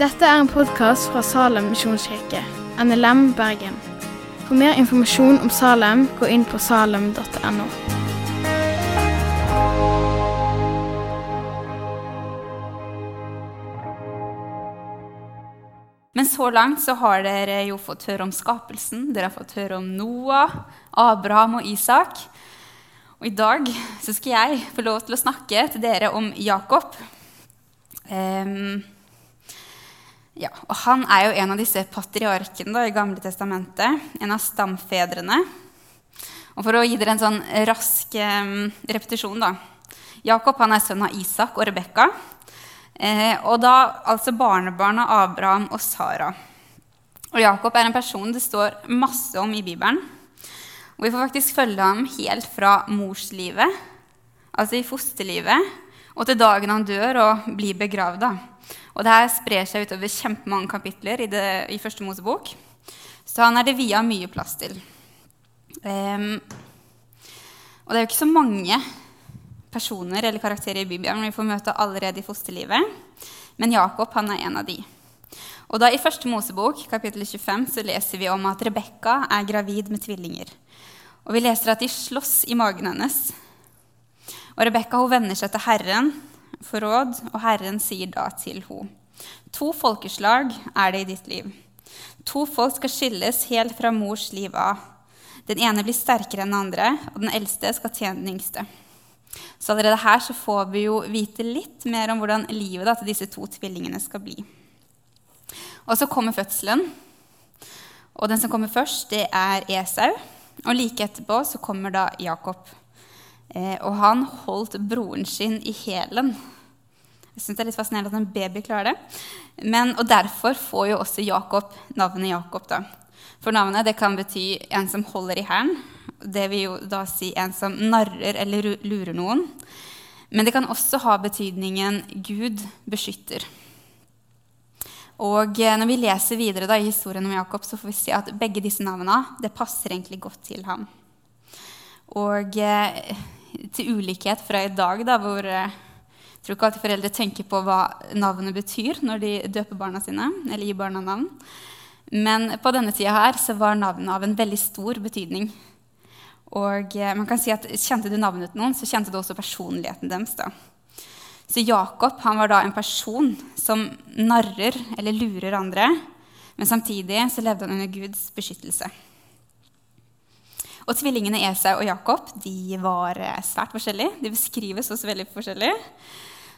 Dette er en podkast fra Salem misjonskirke, NLM Bergen. For mer informasjon om Salem, gå inn på salem.no. Men så langt så har dere jo fått høre om skapelsen, dere har fått høre om Noah, Abraham og Isak. Og i dag så skal jeg få lov til å snakke til dere om Jakob. Um, ja, og han er jo en av disse patriarkene da, i Gamle testamentet. En av stamfedrene. Og for å gi dere en sånn rask um, repetisjon, da. Jakob han er sønn av Isak og Rebekka. Eh, og da altså barnebarn av Abraham og Sara. Og Jakob er en person det står masse om i Bibelen. Og vi får faktisk følge ham helt fra morslivet, altså i fosterlivet, og til dagen han dør og blir begravd. Og det her sprer seg utover kjempemange kapitler i, det, i Første Mosebok. Så han er det via mye plass til. Um, og det er jo ikke så mange personer eller karakterer i Bibelen vi får møte allerede i fosterlivet. Men Jakob han er en av de. Og da I første Mosebok kapittel 25, så leser vi om at Rebekka er gravid med tvillinger. Og Vi leser at de slåss i magen hennes. Og Rebekka vender seg til Herren for råd, og Herren sier da til henne.: To folkeslag er det i ditt liv. To folk skal skilles helt fra mors liv av. Den ene blir sterkere enn den andre, og den eldste skal tjene den yngste. Så allerede her så får vi jo vite litt mer om hvordan livet da, til disse to tvillingene skal bli. Og så kommer fødselen. Og den som kommer først, det er Esau. Og like etterpå så kommer da Jakob. Eh, og han holdt broren sin i hælen. Jeg syns det er litt fascinerende at en baby klarer det. Men, og derfor får jo også Jakob navnet Jakob. da. For navnet det kan bety en som holder i hælen. Det vil jo da si en som narrer eller lurer noen. Men det kan også ha betydningen Gud beskytter. Og eh, når vi leser videre da, i historien om Jakob, så får vi se at begge disse navnene det passer egentlig godt til ham. Og eh, til ulikhet fra i dag, da, hvor eh, jeg tror ikke alltid foreldre tenker på hva navnet betyr når de døper barna sine, eller gir barna navn. Men på denne tida her så var navnet av en veldig stor betydning. Og man kan si at Kjente du navnet til noen, så kjente du også personligheten deres. da. Så Jakob han var da en person som narrer eller lurer andre, men samtidig så levde han under Guds beskyttelse. Og Tvillingene Esau og Jakob de var eh, svært forskjellige. De beskrives også veldig forskjellig.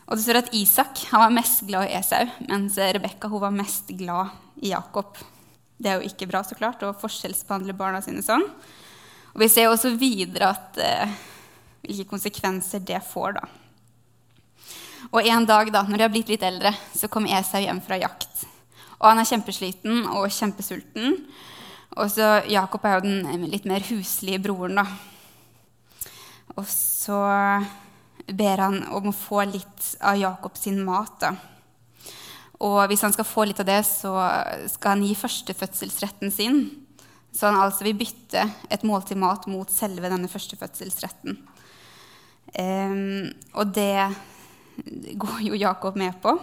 Og det står at Isak han var mest glad i Esau, mens Rebekka var mest glad i Jakob. Det er jo ikke bra så klart, å forskjellsbehandle barna sine sånn. Og Vi ser også videre at, eh, hvilke konsekvenser det får. da. Og En dag da, når de har blitt litt eldre, så kommer Esau hjem fra jakt. Og Han er kjempesliten og kjempesulten. Og så Jakob er jo den litt mer huslige broren. da. Og så ber han om å få litt av Jakob sin mat. da. Og hvis han skal få litt av det, så skal han gi førstefødselsretten sin så han altså vil bytte et måltid mat mot selve denne førstefødselsretten. Um, og det går jo Jakob med på.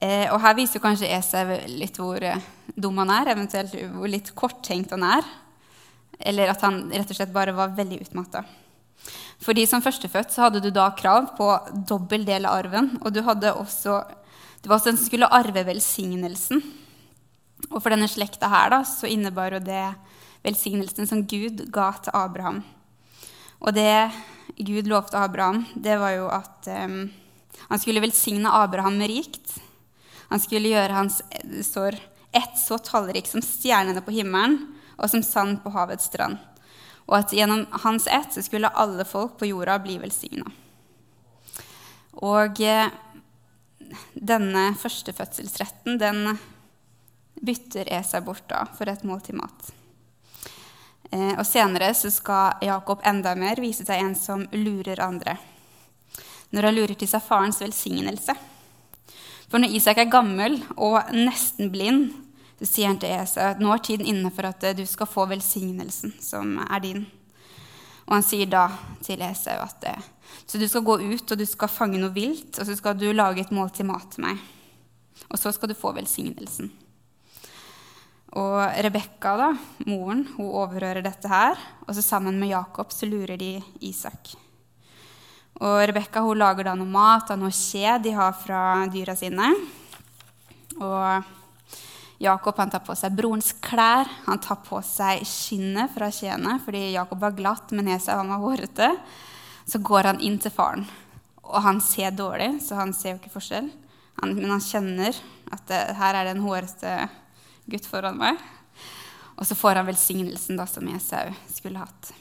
Eh, og her viser kanskje Esau litt hvor uh, dum han er, eventuelt hvor litt korttenkt han er. Eller at han rett og slett bare var veldig utmatta. Fordi som førstefødt så hadde du da krav på dobbel del av arven. Og du hadde også, det var også den som skulle arve velsignelsen. Og for denne slekta her da, så innebar jo det velsignelsen som Gud ga til Abraham. Og det Gud lovte Abraham, det var jo at um, han skulle velsigne Abraham rikt. Han skulle gjøre hans sår ett så tallrik som stjernene på himmelen og som sand på havets strand. Og at gjennom hans ett så skulle alle folk på jorda bli velsigna. Og eh, denne førstefødselsretten, den bytter Esau bort da for et måltid mat. Eh, og Senere så skal Jakob enda mer vise seg en som lurer andre. Når han lurer til seg farens velsignelse. For når Isak er gammel og nesten blind, så sier han til Esau at nå er tiden inne for at du skal få velsignelsen som er din. Og han sier da til Esau at eh, så du skal gå ut og du skal fange noe vilt, og så skal du lage et måltid mat til meg. Og så skal du få velsignelsen. Og Rebekka, da, moren, hun overhører dette her. Og så sammen med Jakob så lurer de Isak. Og Rebekka lager da noe mat av noe skje de har fra dyra sine. Og Jakob han tar på seg brorens klær, han tar på seg skinnet fra skjeene fordi Jakob var glatt, men Esau var hårete. Så går han inn til faren, og han ser dårlig, så han ser jo ikke forskjell. Han, men han kjenner at det, her er det en hårete gutt foran meg. Og så får han velsignelsen da, som Esau skulle hatt.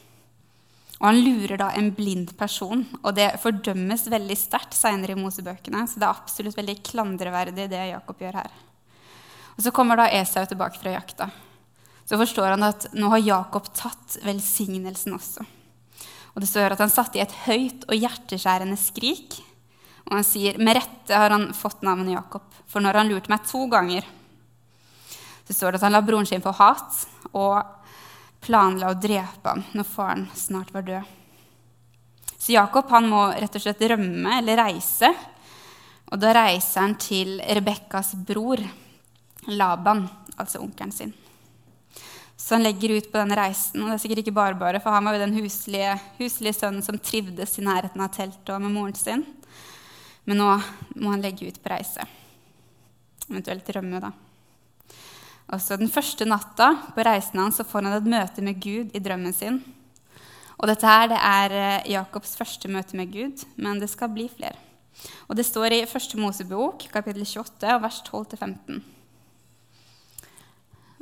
Og han lurer da en blind person, og det fordømmes veldig sterkt seinere i Mosebøkene. Så det er absolutt veldig klandreverdig, det Jakob gjør her. Og Så kommer da Esau tilbake fra jakta. Så forstår han at nå har Jakob tatt velsignelsen også. Og det står at han satte i et høyt og hjerteskjærende skrik. Og han sier, med rette har han fått navnet Jakob, for når han lurte meg to ganger, så står det at han la broren sin få hat og planla å drepe ham når faren snart var død. Så Jakob han må rett og slett rømme eller reise. Og da reiser han til Rebekkas bror Laban, altså onkelen sin. Så han legger ut på den reisen. Og det er sikkert ikke bare bare, for han var jo den huslige, huslige sønnen som trivdes i nærheten av teltet og med moren sin. Men nå må han legge ut på reise. Eventuelt rømme, da. Og så Den første natta på reisen hans så får han et møte med Gud i drømmen sin. Og dette her, det er eh, Jakobs første møte med Gud, men det skal bli flere. Og Det står i Første Mosebok, kapittel 28, vers 12-15.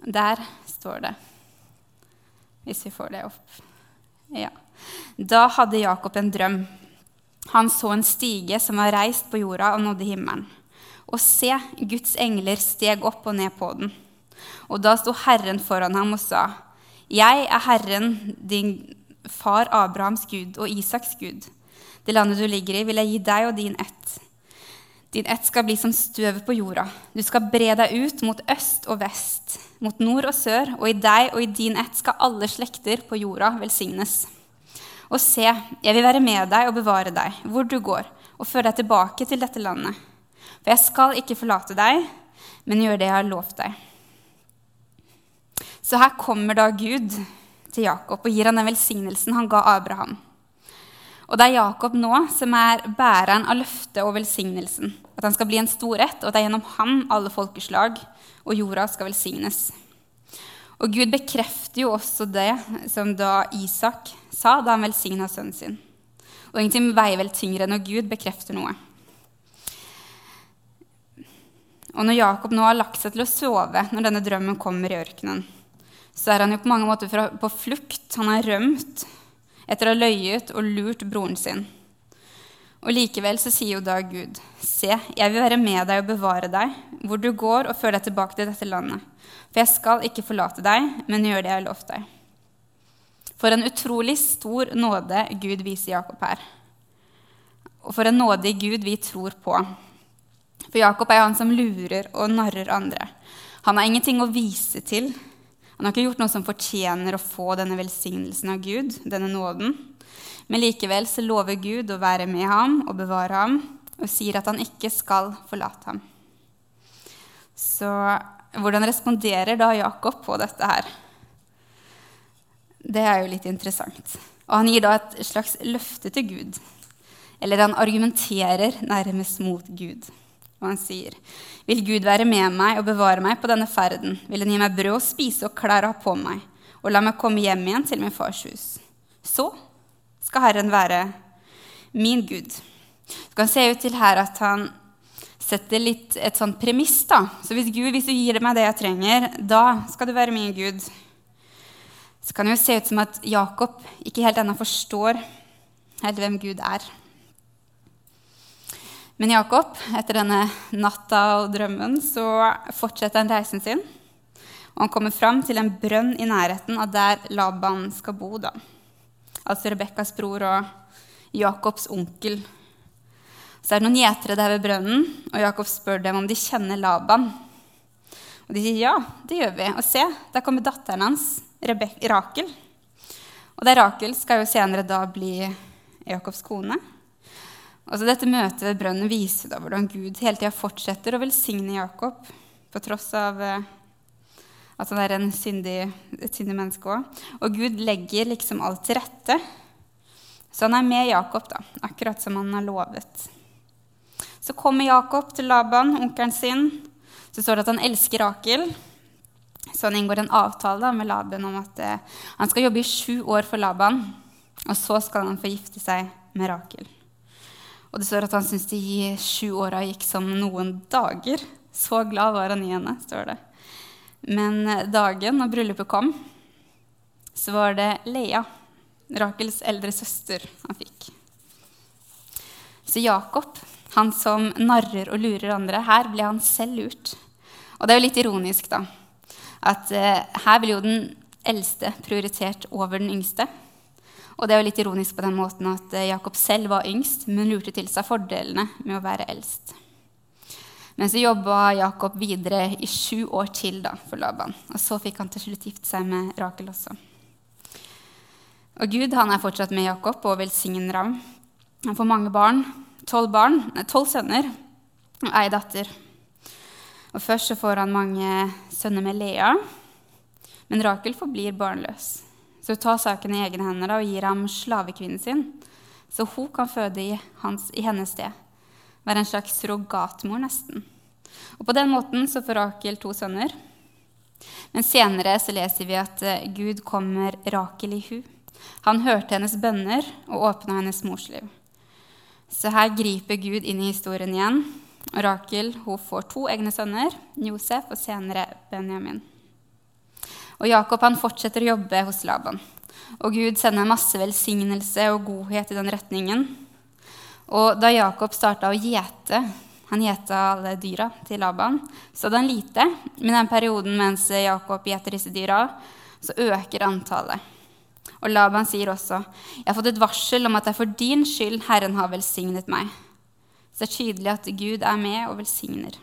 Der står det Hvis vi får det opp. Ja. Da hadde Jakob en drøm. Han så en stige som var reist på jorda og nådde himmelen. Og se, Guds engler steg opp og ned på den. Og da sto Herren foran ham og sa, Jeg er Herren, din far Abrahams Gud og Isaks Gud. Det landet du ligger i, vil jeg gi deg og din ett. Din ett skal bli som støvet på jorda. Du skal bre deg ut mot øst og vest, mot nord og sør, og i deg og i din ett skal alle slekter på jorda velsignes. Og se, jeg vil være med deg og bevare deg hvor du går, og føre deg tilbake til dette landet. For jeg skal ikke forlate deg, men gjøre det jeg har lovt deg. Så her kommer da Gud til Jakob og gir han den velsignelsen han ga Abraham. Og det er Jakob nå som er bæreren av løftet og velsignelsen. At han skal bli en stor ett, og at det er gjennom ham alle folkeslag og jorda skal velsignes. Og Gud bekrefter jo også det som da Isak sa da han velsigna sønnen sin. Og ingenting veier vel tyngre når Gud bekrefter noe. Og når Jakob nå har lagt seg til å sove når denne drømmen kommer i ørkenen, så er han jo på mange måter på flukt. Han har rømt etter å ha løyet og lurt broren sin. Og likevel så sier jo da Gud, se, jeg vil være med deg og bevare deg, hvor du går, og føre deg tilbake til dette landet. For jeg skal ikke forlate deg, men gjøre det jeg har lovt deg. For en utrolig stor nåde Gud viser Jakob her. Og for en nådig Gud vi tror på. For Jakob er han som lurer og narrer andre. Han har ingenting å vise til. Han har ikke gjort noe som fortjener å få denne velsignelsen av Gud, denne nåden. Men likevel så lover Gud å være med ham og bevare ham, og sier at han ikke skal forlate ham. Så hvordan responderer da Jakob på dette her? Det er jo litt interessant. Og han gir da et slags løfte til Gud. Eller han argumenterer nærmest mot Gud. Og han sier, 'Vil Gud være med meg og bevare meg på denne ferden?' 'Vil han gi meg brød å spise og klær å ha på meg, og la meg komme hjem igjen til min fars hus?' Så skal Herren være min Gud. Så kan se ut til her at han setter litt et sånn premiss. da. Så hvis Gud, hvis du gir meg det jeg trenger, da skal du være min Gud. Så kan det jo se ut som at Jakob ikke helt ennå forstår helt hvem Gud er. Men Jakob, etter denne natta og drømmen, så fortsetter han reisen sin. Og han kommer fram til en brønn i nærheten av der Laban skal bo. da. Altså Rebekkas bror og Jakobs onkel. Så er det noen gjetere der ved brønnen, og Jakob spør dem om de kjenner Laban. Og de sier ja, det gjør vi. Og se, der kommer datteren hans, Rebek Rakel. Og det Rakel skal jo senere da bli Jakobs kone. Altså Dette møtet ved brønnen viser da hvordan Gud hele tida fortsetter å velsigne Jakob, på tross av eh, at han er syndig, et syndig menneske òg. Og Gud legger liksom alt til rette. Så han er med Jakob, da, akkurat som han har lovet. Så kommer Jakob til Laban, onkelen sin. Så står det at han elsker Rakel. Så han inngår en avtale da, med Laban om at eh, han skal jobbe i sju år for Laban. Og så skal han få gifte seg med Rakel. Og det står at han syntes de sju åra gikk som noen dager. Så glad var han i henne, står det. Men eh, dagen når bryllupet kom, så var det Lea, Rakels eldre søster, han fikk. Så Jakob, han som narrer og lurer andre, her ble han selv lurt. Og det er jo litt ironisk, da, at uh, her blir jo den eldste prioritert over den yngste. Og det er jo litt ironisk på den måten at eh, Jakob selv var yngst, men lurte til seg fordelene med å være eldst. Men så jobba Jakob videre i sju år til da, for Laban. Og så fikk han til slutt gifte seg med Rakel også. Og Gud han er fortsatt med Jakob og velsigner ham. Han får mange barn. Tolv barn, tolv sønner og ei datter. Og Først så får han mange sønner med Lea, men Rakel forblir barnløs. Så hun tar saken i egne hender og gir ham slavekvinnen sin, så hun kan føde i, hans, i hennes sted. Være en slags surrogatmor, nesten. Og På den måten så får Rakel to sønner. Men senere så leser vi at eh, Gud kommer Rakel i hu. Han hørte hennes bønner og åpna hennes morsliv. Så her griper Gud inn i historien igjen. Og Rakel hun får to egne sønner, Josef og senere Benjamin. Og Jakob han fortsetter å jobbe hos Laban. Og Gud sender masse velsignelse og godhet i den retningen. Og da Jakob starta å gjete han gjeta alle dyra til Laban. Så hadde han lite. Men den perioden mens Jakob gjeter disse dyra, så øker antallet. Og Laban sier også, 'Jeg har fått et varsel om at det er for din skyld Herren har velsignet meg.' Så det er tydelig at Gud er med og velsigner.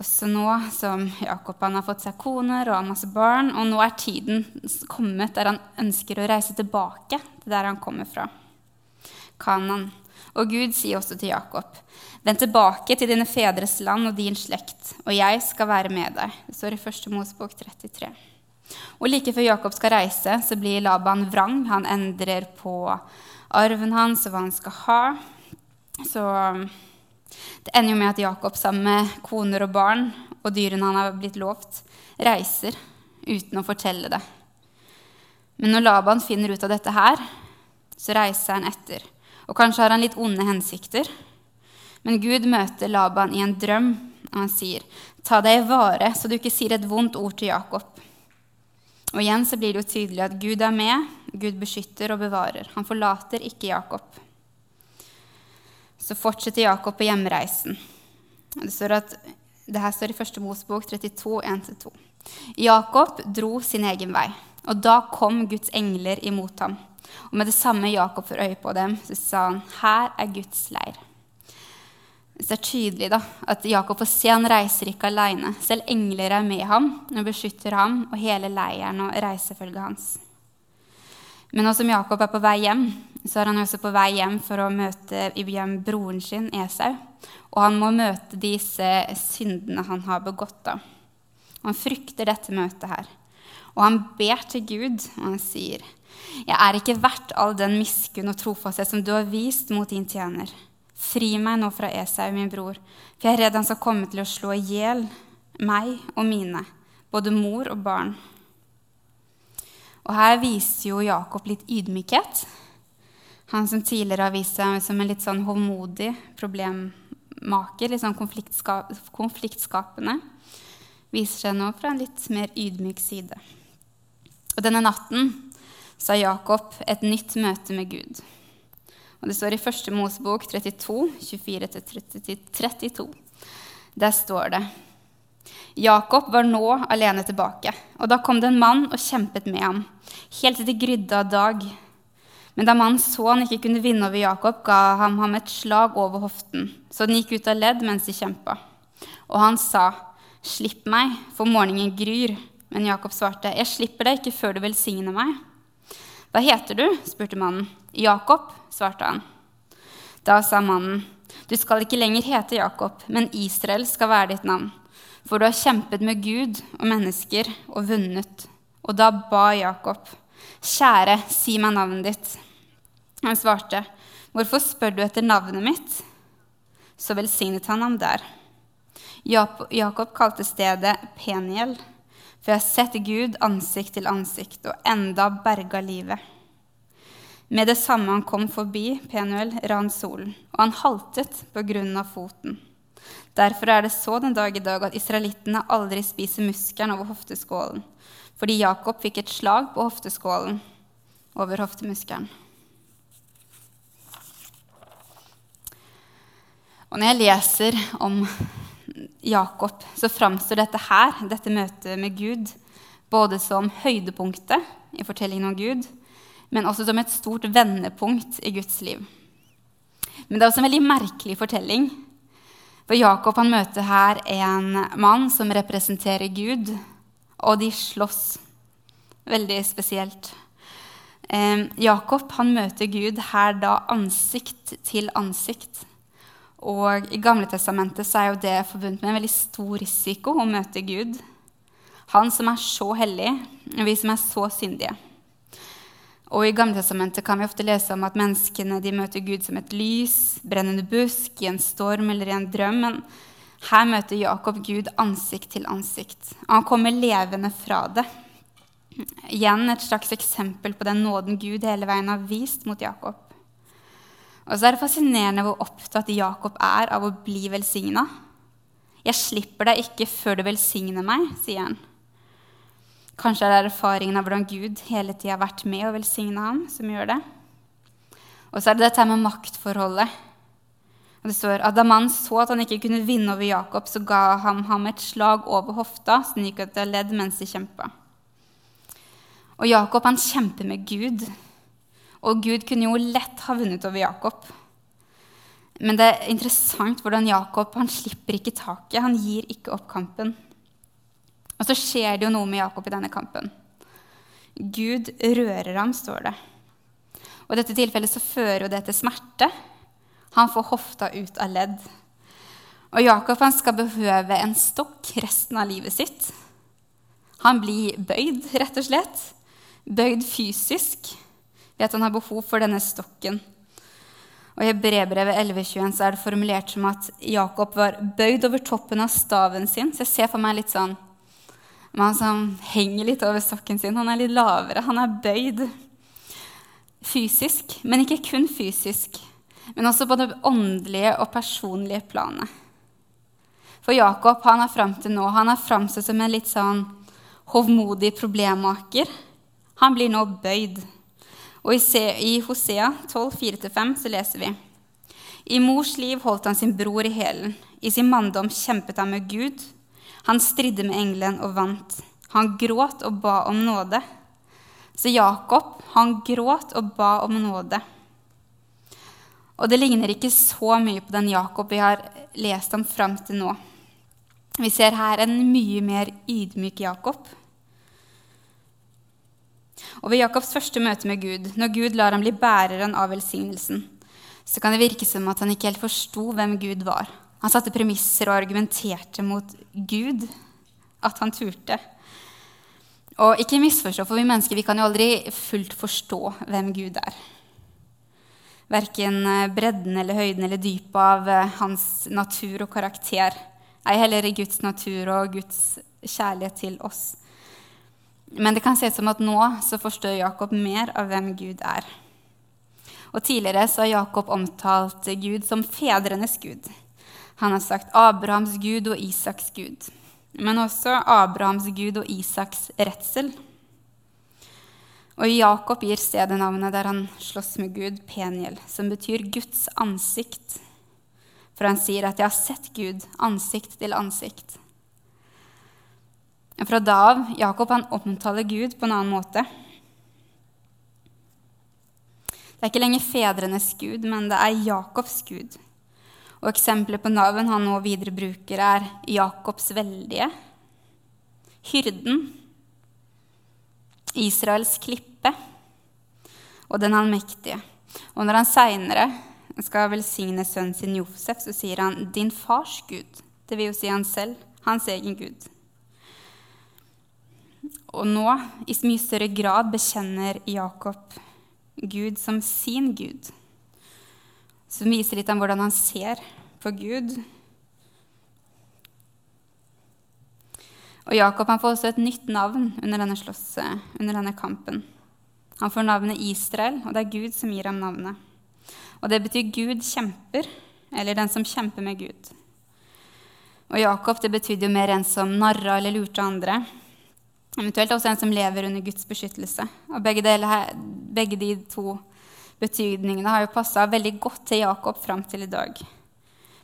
Også nå som Jakob har fått seg koner og har masse barn, og nå er tiden kommet der han ønsker å reise tilbake til der han kommer fra. Kanan. Og Gud sier også til Jakob.: Vend tilbake til dine fedres land og din slekt, og jeg skal være med deg. Det står i 1. Mosebok 33. Og like før Jakob skal reise, så blir Laban vrang. Han endrer på arven hans og hva han skal ha. Så det ender jo med at Jakob sammen med koner og barn og dyrene han har blitt lovt, reiser uten å fortelle det. Men når Laban finner ut av dette her, så reiser han etter. Og kanskje har han litt onde hensikter. Men Gud møter Laban i en drøm, og han sier, 'Ta deg i vare, så du ikke sier et vondt ord til Jakob.' Og igjen så blir det jo tydelig at Gud er med, Gud beskytter og bevarer. Han forlater ikke Jakob så fortsetter Jakob på hjemreisen. Det står at det her står i første Mosbok 32, 1-2. Jakob dro sin egen vei, og da kom Guds engler imot ham. Og med det samme Jakob får øye på dem, så sa han, 'Her er Guds leir'. Så det er tydelig da, at Jakob får se han reiser ikke alene. Selv engler er med ham og beskytter ham og hele leiren og reisefølget hans. Men nå som Jakob er på vei hjem, så er han også på vei hjem for å møte hjem broren sin, Esau. Og han må møte disse syndene han har begått. da. Han frykter dette møtet her. Og han ber til Gud, og han sier, 'Jeg er ikke verdt all den miskunn og trofasthet som du har vist mot din tjener.' 'Fri meg nå fra Esau, min bror, for jeg er redd han skal komme til å slå i hjel meg og mine, både mor og barn.' Og her viser jo Jakob litt ydmykhet. Han som tidligere har vist seg som en litt sånn hovmodig problemmaker, litt sånn konfliktska konfliktskapende, viser seg nå fra en litt mer ydmyk side. Og denne natten sa Jakob et nytt møte med Gud. Og Det står i første Mosebok 32, 24-32. Der står det Jakob var nå alene tilbake, og da kom det en mann og kjempet med ham, helt til det grydde av dag. Men da mannen så han ikke kunne vinne over Jakob, ga han ham et slag over hoften, så den gikk ut av ledd mens de kjempa. Og han sa, 'Slipp meg, for morgenen gryr, Men Jakob svarte, 'Jeg slipper deg ikke før du velsigner meg.' 'Hva heter du?' spurte mannen. 'Jakob', svarte han. Da sa mannen, 'Du skal ikke lenger hete Jakob, men Israel skal være ditt navn.' For du har kjempet med Gud og mennesker og vunnet. Og da ba Jakob, 'Kjære, si meg navnet ditt.' Han svarte, 'Hvorfor spør du etter navnet mitt?' Så velsignet han ham der. Jakob kalte stedet Peniel, for jeg har sett Gud ansikt til ansikt og enda berga livet. Med det samme han kom forbi Penuel, rant solen, og han haltet på grunn av foten. Derfor er det så den dag i dag at israelittene aldri spiser muskelen over hofteskålen, fordi Jakob fikk et slag på hofteskålen over hoftemuskelen. Og når jeg leser om Jakob, så framstår dette her, dette møtet med Gud, både som høydepunktet i fortellingen om Gud, men også som et stort vendepunkt i Guds liv. Men det er også en veldig merkelig fortelling. For Jakob han møter her en mann som representerer Gud, og de slåss. Veldig spesielt. Eh, Jakob han møter Gud her da ansikt til ansikt. Og i Gamle Testamentet så er jo det forbundet med en veldig stor risiko å møte Gud. Han som er så hellig, og vi som er så syndige. Og I Gamle Testamentet kan vi ofte lese om at menneskene de møter Gud som et lys, brennende busk, i en storm eller i en drøm. Men her møter Jakob Gud ansikt til ansikt. Han kommer levende fra det. Igjen et slags eksempel på den nåden Gud hele veien har vist mot Jakob. Og så er det fascinerende hvor opptatt Jakob er av å bli velsigna. Jeg slipper deg ikke før du velsigner meg, sier han. Kanskje er det erfaringen av hvordan Gud hele tida har vært med og velsigna ham, som gjør det. Og så er det dette med maktforholdet. Og det står at Da mannen så at han ikke kunne vinne over Jakob, så ga han ham et slag over hofta, så han gikk av ledd mens de kjempa. Og Jakob han kjemper med Gud. Og Gud kunne jo lett ha vunnet over Jakob. Men det er interessant hvordan Jakob han slipper ikke taket. Han gir ikke opp kampen. Og så skjer det jo noe med Jakob i denne kampen. Gud rører ham, står det. Og I dette tilfellet så fører jo det til smerte. Han får hofta ut av ledd. Og Jakob han skal behøve en stokk resten av livet sitt. Han blir bøyd, rett og slett. Bøyd fysisk ved at han har behov for denne stokken. Og I brevbrevet 11.21 så er det formulert som at Jakob var bøyd over toppen av staven sin. Så jeg ser for meg litt sånn Man som henger litt over sokken sin. Han er litt lavere. Han er bøyd fysisk, men ikke kun fysisk. Men også på det åndelige og personlige planet. For Jakob han er fram til nå han er framstått som en litt sånn hovmodig problemmaker. Han blir nå bøyd. Og i Hosea 12, 4-5 så leser vi I mors liv holdt han sin bror i hælen. I sin manndom kjempet han med Gud. Han stridde med engelen og vant. Han gråt og ba om nåde. Så Jakob, han gråt og ba om nåde. Og det ligner ikke så mye på den Jakob vi har lest om fram til nå. Vi ser her en mye mer ydmyk Jakob og ved Jakobs første møte med Gud, når Gud lar ham bli bæreren av velsignelsen, så kan det virke som at han ikke helt forsto hvem Gud var. Han satte premisser og argumenterte mot Gud, at han turte. Og ikke misforstå, for vi mennesker vi kan jo aldri fullt forstå hvem Gud er. Verken eh, bredden eller høyden eller dypet av eh, hans natur og karakter. Ei heller Guds natur og Guds kjærlighet til oss. Men det kan se ut som at nå så forstår Jakob mer av hvem Gud er. Og Tidligere så har Jakob omtalt Gud som fedrenes gud. Han har sagt Abrahams gud og Isaks gud, men også Abrahams gud og Isaks redsel. Og Jakob gir stedet navnet der han slåss med Gud, Peniel, som betyr Guds ansikt. For han sier at 'jeg har sett Gud ansikt til ansikt'. Fra da av Jakob han omtaler Gud på en annen måte. Det er ikke lenger fedrenes gud, men det er Jakobs gud. Og Eksempelet på navn han nå videre bruker, er Jakobs veldige, hyrden, Israels klippe og den allmektige. Og når han seinere skal velsigne sønnen sin Josef, så sier han 'din fars Gud'. Det vil jo si han selv. Hans egen Gud. Og nå, i mye større grad, bekjenner Jakob Gud som sin Gud. Som viser litt om hvordan han ser på Gud. Og Jakob han får også et nytt navn under denne, slåss, under denne kampen. Han får navnet Israel, og det er Gud som gir ham navnet. Og det betyr Gud kjemper, eller den som kjemper med Gud. Og Jakob det betydde jo mer en som narra eller lurte andre. Eventuelt også en som lever under Guds beskyttelse. Og begge, dele, begge de to betydningene har jo passa veldig godt til Jakob fram til i dag.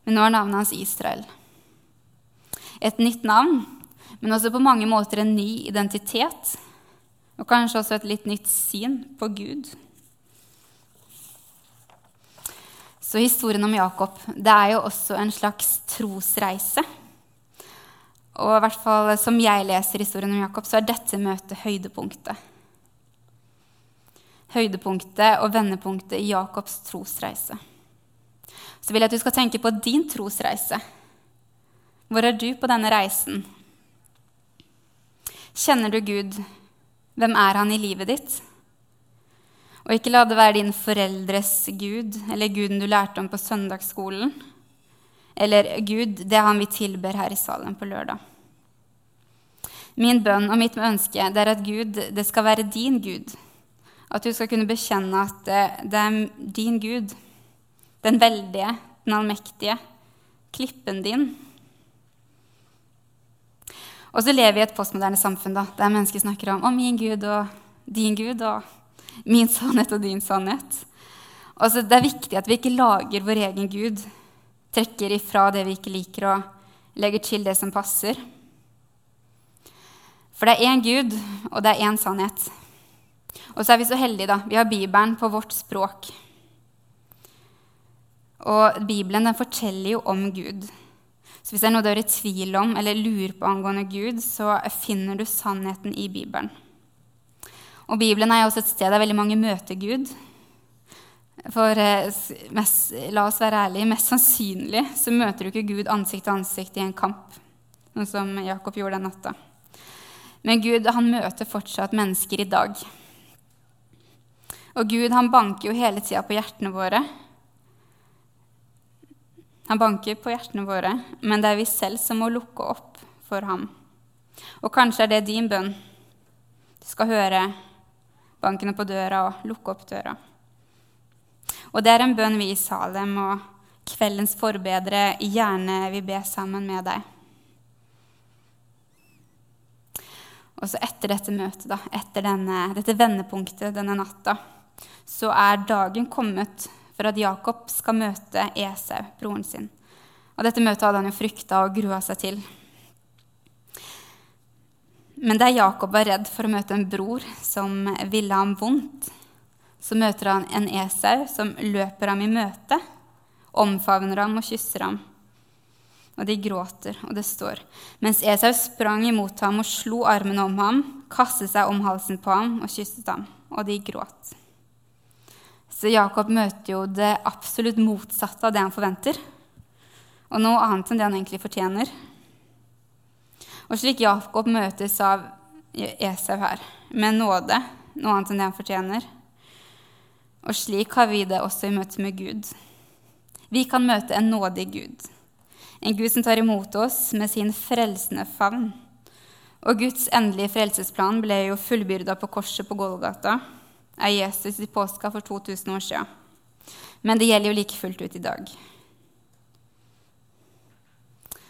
Men nå er navnet hans Israel. Et nytt navn, men også på mange måter en ny identitet. Og kanskje også et litt nytt syn på Gud. Så historien om Jakob det er jo også en slags trosreise. Og i hvert fall som jeg leser historien om Jakob, så er dette møtet høydepunktet. Høydepunktet og vendepunktet i Jakobs trosreise. Så vil jeg at du skal tenke på din trosreise. Hvor er du på denne reisen? Kjenner du Gud? Hvem er han i livet ditt? Og ikke la det være din foreldres gud eller guden du lærte om på søndagsskolen. Eller Gud, det er han vi tilber her i salen på lørdag. Min bønn og mitt ønske det er at Gud det skal være din Gud. At du skal kunne bekjenne at det, det er din Gud, den veldige, den allmektige, klippen din. Og så lever vi i et postmoderne samfunn da, der mennesker snakker om, om min Gud og din Gud. og Min sannhet og din sannhet. Altså, det er viktig at vi ikke lager vår egen Gud, trekker ifra det vi ikke liker, og legger til det som passer. For det er én Gud, og det er én sannhet. Og så er vi så heldige, da. Vi har Bibelen på vårt språk. Og Bibelen den forteller jo om Gud. Så hvis det er noe du er i tvil om eller lurer på angående Gud, så finner du sannheten i Bibelen. Og Bibelen er jo også et sted der veldig mange møter Gud. For eh, mest, la oss være ærlige, mest sannsynlig så møter du ikke Gud ansikt til ansikt i en kamp, noe som Jakob gjorde den natta. Men Gud han møter fortsatt mennesker i dag. Og Gud han banker jo hele tida på hjertene våre. Han banker på hjertene våre, men det er vi selv som må lukke opp for ham. Og kanskje er det din bønn. Du skal høre bankene på døra og lukke opp døra. Og det er en bønn vi i Salem og kveldens forbedre gjerne vil be sammen med deg. Og så etter dette møtet, da, etter denne, dette vendepunktet denne natta, så er dagen kommet for at Jakob skal møte Esau, broren sin. Og dette møtet hadde han jo frykta og grua seg til. Men der Jakob var redd for å møte en bror som ville ham vondt, så møter han en Esau som løper ham i møte, omfavner ham og kysser ham. Og de gråter, og det står Mens Esau sprang imot ham og slo armene om ham, kastet seg om halsen på ham og kysset ham. Og de gråt. Så Jakob møter jo det absolutt motsatte av det han forventer, og noe annet enn det han egentlig fortjener. Og slik Jakob møtes av Esau her, med nåde, noe annet enn det han fortjener. Og slik har vi det også i møte med Gud. Vi kan møte en nådig Gud. En Gud som tar imot oss med sin frelsende favn. Og Guds endelige frelsesplan ble jo fullbyrda på korset på Golgata av Jesus i påska for 2000 år siden. Men det gjelder jo like fullt ut i dag.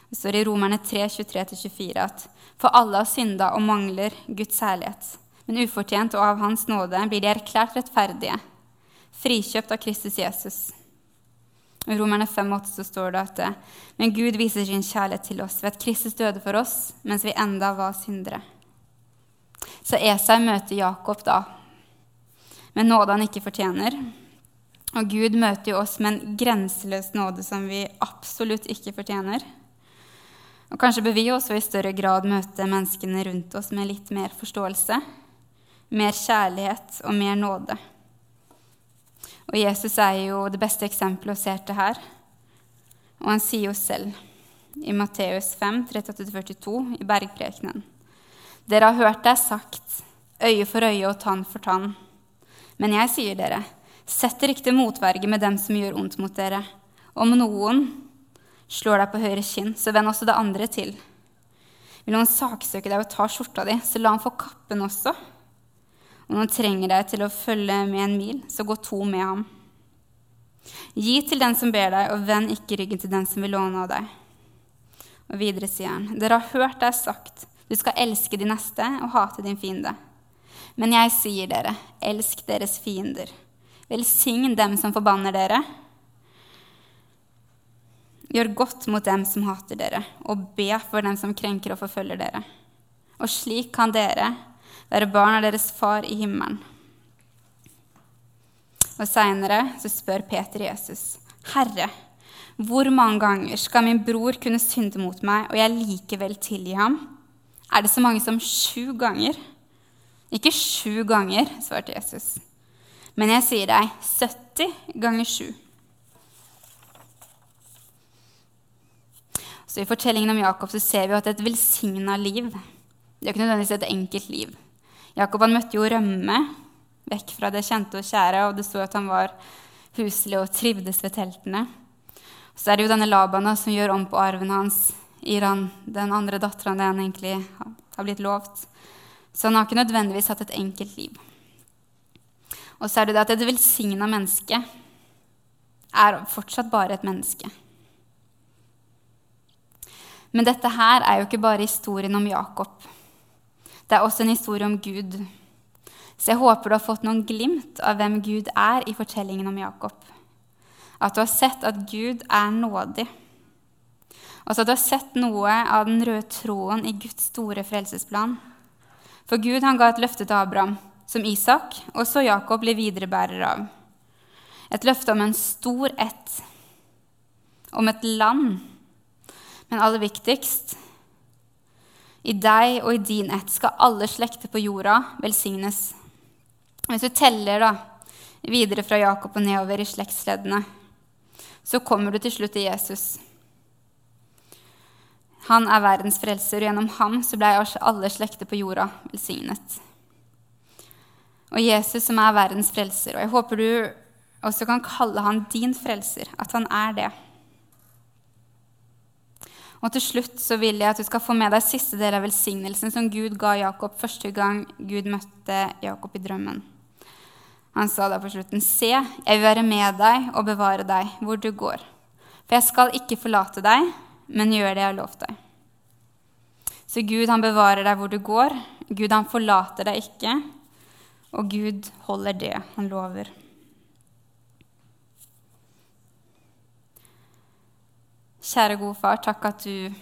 Det står i Romerne 3, 23-24 at for alle har synda og mangler Guds herlighet. Men ufortjent og av Hans nåde blir de erklært rettferdige, frikjøpt av Kristus Jesus. I Romerne 5,8 så står det at men Gud viser sin kjærlighet til oss ved at Kristus døde for oss mens vi enda var syndere. Så Esau møter Jakob da med nåde han ikke fortjener. Og Gud møter jo oss med en grenseløs nåde som vi absolutt ikke fortjener. Og kanskje bør vi også i større grad møte menneskene rundt oss med litt mer forståelse. mer kjærlighet og mer nåde. Og Jesus er jo det beste eksempelet å se til her. Og han sier jo selv i Matteus 5, 38-42 i bergprekenen. Dere har hørt det er sagt, øye for øye og tann for tann. Men jeg sier dere, sett til motverge med dem som gjør ondt mot dere. Om noen slår deg på høyre kinn, så vend også det andre til. Vil noen saksøke deg og ta skjorta di, så la han få kappen også. Om noen trenger deg til å følge med en mil, så gå to med ham. Gi til den som ber deg, og vend ikke ryggen til den som vil låne av deg. Og videre sier han, dere har hørt er sagt, du skal elske de neste og hate din fiende. Men jeg sier dere, elsk deres fiender. Velsign dem som forbanner dere. Gjør godt mot dem som hater dere, og be for dem som krenker og forfølger dere. Og slik kan dere være barn av deres far i himmelen. Og seinere spør Peter Jesus, Herre, hvor mange ganger skal min bror kunne synde mot meg, og jeg likevel tilgi ham? Er det så mange som sju ganger? Ikke sju ganger, svarte Jesus. Men jeg sier deg 70 ganger sju. Så I fortellingen om Jakob så ser vi at det er et velsigna liv det er ikke nødvendigvis et enkelt liv. Jakob han møtte jo rømme vekk fra det kjente og kjære, og det sto at han var huslig og trivdes ved teltene. Så er det jo denne Laban som gjør om på arven hans, gir han den andre dattera det han egentlig har blitt lovt. Så han har ikke nødvendigvis hatt et enkelt liv. Og så er det det at et velsigna menneske er fortsatt bare et menneske. Men dette her er jo ikke bare historien om Jakob. Det er også en historie om Gud. Så jeg håper du har fått noen glimt av hvem Gud er i fortellingen om Jakob. At du har sett at Gud er nådig. Og så at du har sett noe av den røde tråden i Guds store frelsesplan. For Gud han ga et løfte til Abraham, som Isak, og så Jakob blir viderebærer av. Et løfte om en stor ett, om et land. Men aller viktigst i deg og i din ett skal alle slekter på jorda velsignes. Hvis du teller da, videre fra Jakob og nedover i slektsleddene, så kommer du til slutt til Jesus. Han er verdens frelser, og gjennom ham så ble alle slekter på jorda velsignet. Og Jesus som er verdens frelser, og jeg håper du også kan kalle han din frelser, at han er det. Og til slutt så vil jeg at du skal få med deg siste del av velsignelsen som Gud ga Jakob første gang Gud møtte Jakob i drømmen. Han sa da på slutten, Se, jeg vil være med deg og bevare deg hvor du går. For jeg skal ikke forlate deg, men gjør det jeg har lovt deg. Så Gud, han bevarer deg hvor du går. Gud, han forlater deg ikke. Og Gud holder det han lover. Kjære gode far, takk at du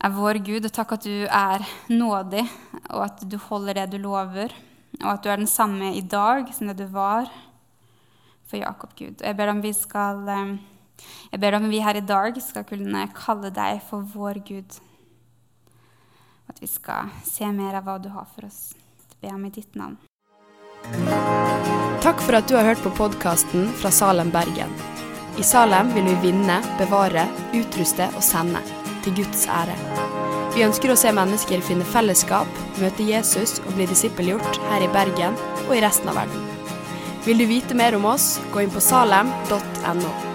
er vår Gud, og takk at du er nådig, og at du holder det du lover, og at du er den samme i dag som det du var for Jakob, Gud. Og jeg ber om vi skal eh, jeg ber om vi her i dag skal kunne kalle deg for vår Gud. At vi skal se mer av hva du har for oss. Det ber om i ditt navn. Takk for at du har hørt på podkasten fra Salem, Bergen. I Salem vil vi vinne, bevare, utruste og sende, til Guds ære. Vi ønsker å se mennesker finne fellesskap, møte Jesus og bli disippelgjort her i Bergen og i resten av verden. Vil du vite mer om oss, gå inn på salem.no.